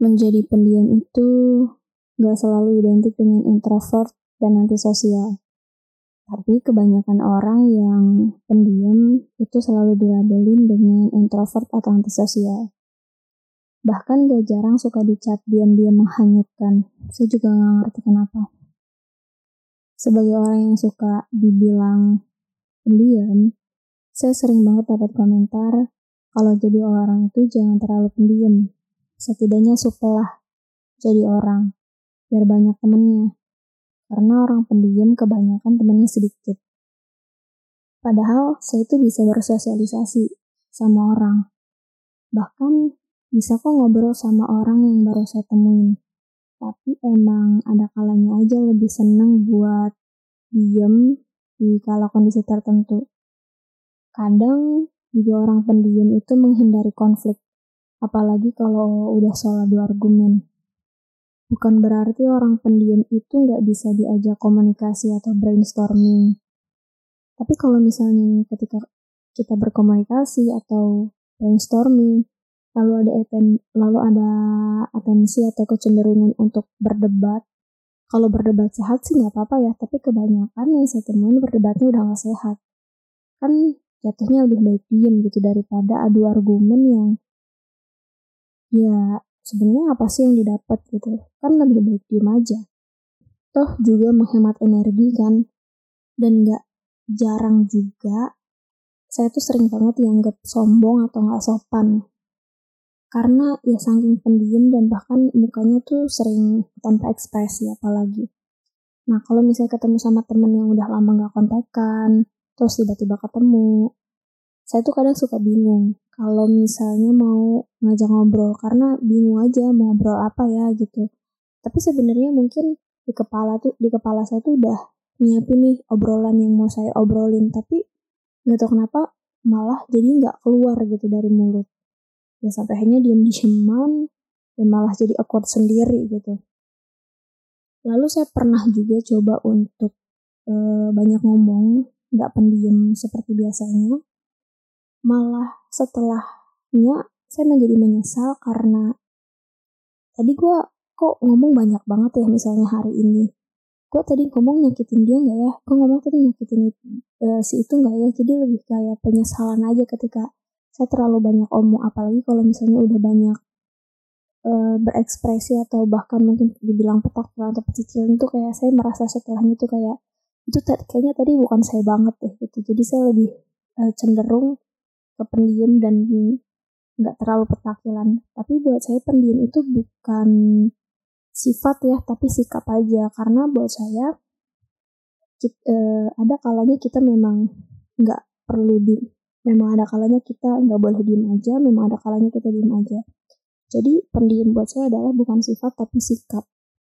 menjadi pendiam itu gak selalu identik dengan introvert dan antisosial. Tapi kebanyakan orang yang pendiam itu selalu dilabelin dengan introvert atau antisosial. Bahkan gak jarang suka dicat diam-diam menghanyutkan. Saya juga gak ngerti kenapa. Sebagai orang yang suka dibilang pendiam, saya sering banget dapat komentar kalau jadi orang itu jangan terlalu pendiam setidaknya sukalah jadi orang, biar banyak temennya. Karena orang pendiam kebanyakan temennya sedikit. Padahal saya itu bisa bersosialisasi sama orang. Bahkan bisa kok ngobrol sama orang yang baru saya temuin. Tapi emang ada kalanya aja lebih seneng buat diem di kala kondisi tertentu. Kadang juga orang pendiam itu menghindari konflik apalagi kalau udah soal dua argumen. Bukan berarti orang pendiam itu nggak bisa diajak komunikasi atau brainstorming. Tapi kalau misalnya ketika kita berkomunikasi atau brainstorming, lalu ada aten, lalu ada atensi atau kecenderungan untuk berdebat. Kalau berdebat sehat sih nggak apa-apa ya, tapi kebanyakan yang saya temuin berdebatnya udah nggak sehat. Kan jatuhnya lebih baik diem gitu daripada adu argumen yang ya sebenarnya apa sih yang didapat gitu? Kan lebih baik diem aja. Toh juga menghemat energi kan? Dan nggak jarang juga saya tuh sering banget dianggap sombong atau nggak sopan. Karena ya saking pendiam dan bahkan mukanya tuh sering tanpa ekspresi apalagi. Nah kalau misalnya ketemu sama temen yang udah lama nggak kontekan terus tiba-tiba ketemu saya tuh kadang suka bingung kalau misalnya mau ngajak ngobrol karena bingung aja mau ngobrol apa ya gitu. Tapi sebenarnya mungkin di kepala tuh di kepala saya tuh udah nyiapin nih obrolan yang mau saya obrolin tapi nggak tahu kenapa malah jadi nggak keluar gitu dari mulut. Ya sampai akhirnya diam dieman dan malah jadi awkward sendiri gitu. Lalu saya pernah juga coba untuk e, banyak ngomong, nggak pendiam seperti biasanya malah setelahnya saya menjadi menyesal karena tadi gue kok ngomong banyak banget ya misalnya hari ini. Gue tadi ngomong nyakitin dia nggak ya? Gue ngomong tadi nyakitin uh, si itu nggak ya? Jadi lebih kayak penyesalan aja ketika saya terlalu banyak omong. Apalagi kalau misalnya udah banyak uh, berekspresi atau bahkan mungkin dibilang petak atau pecicilan itu kayak saya merasa setelahnya itu kayak itu kayaknya tadi bukan saya banget deh gitu. Jadi saya lebih uh, cenderung pendiam dan nggak terlalu petakilan. Tapi buat saya pendiam itu bukan sifat ya, tapi sikap aja. Karena buat saya kita, eh, ada kalanya kita memang nggak perlu di, memang ada kalanya kita nggak boleh diem aja, memang ada kalanya kita diem aja. Jadi pendiam buat saya adalah bukan sifat tapi sikap.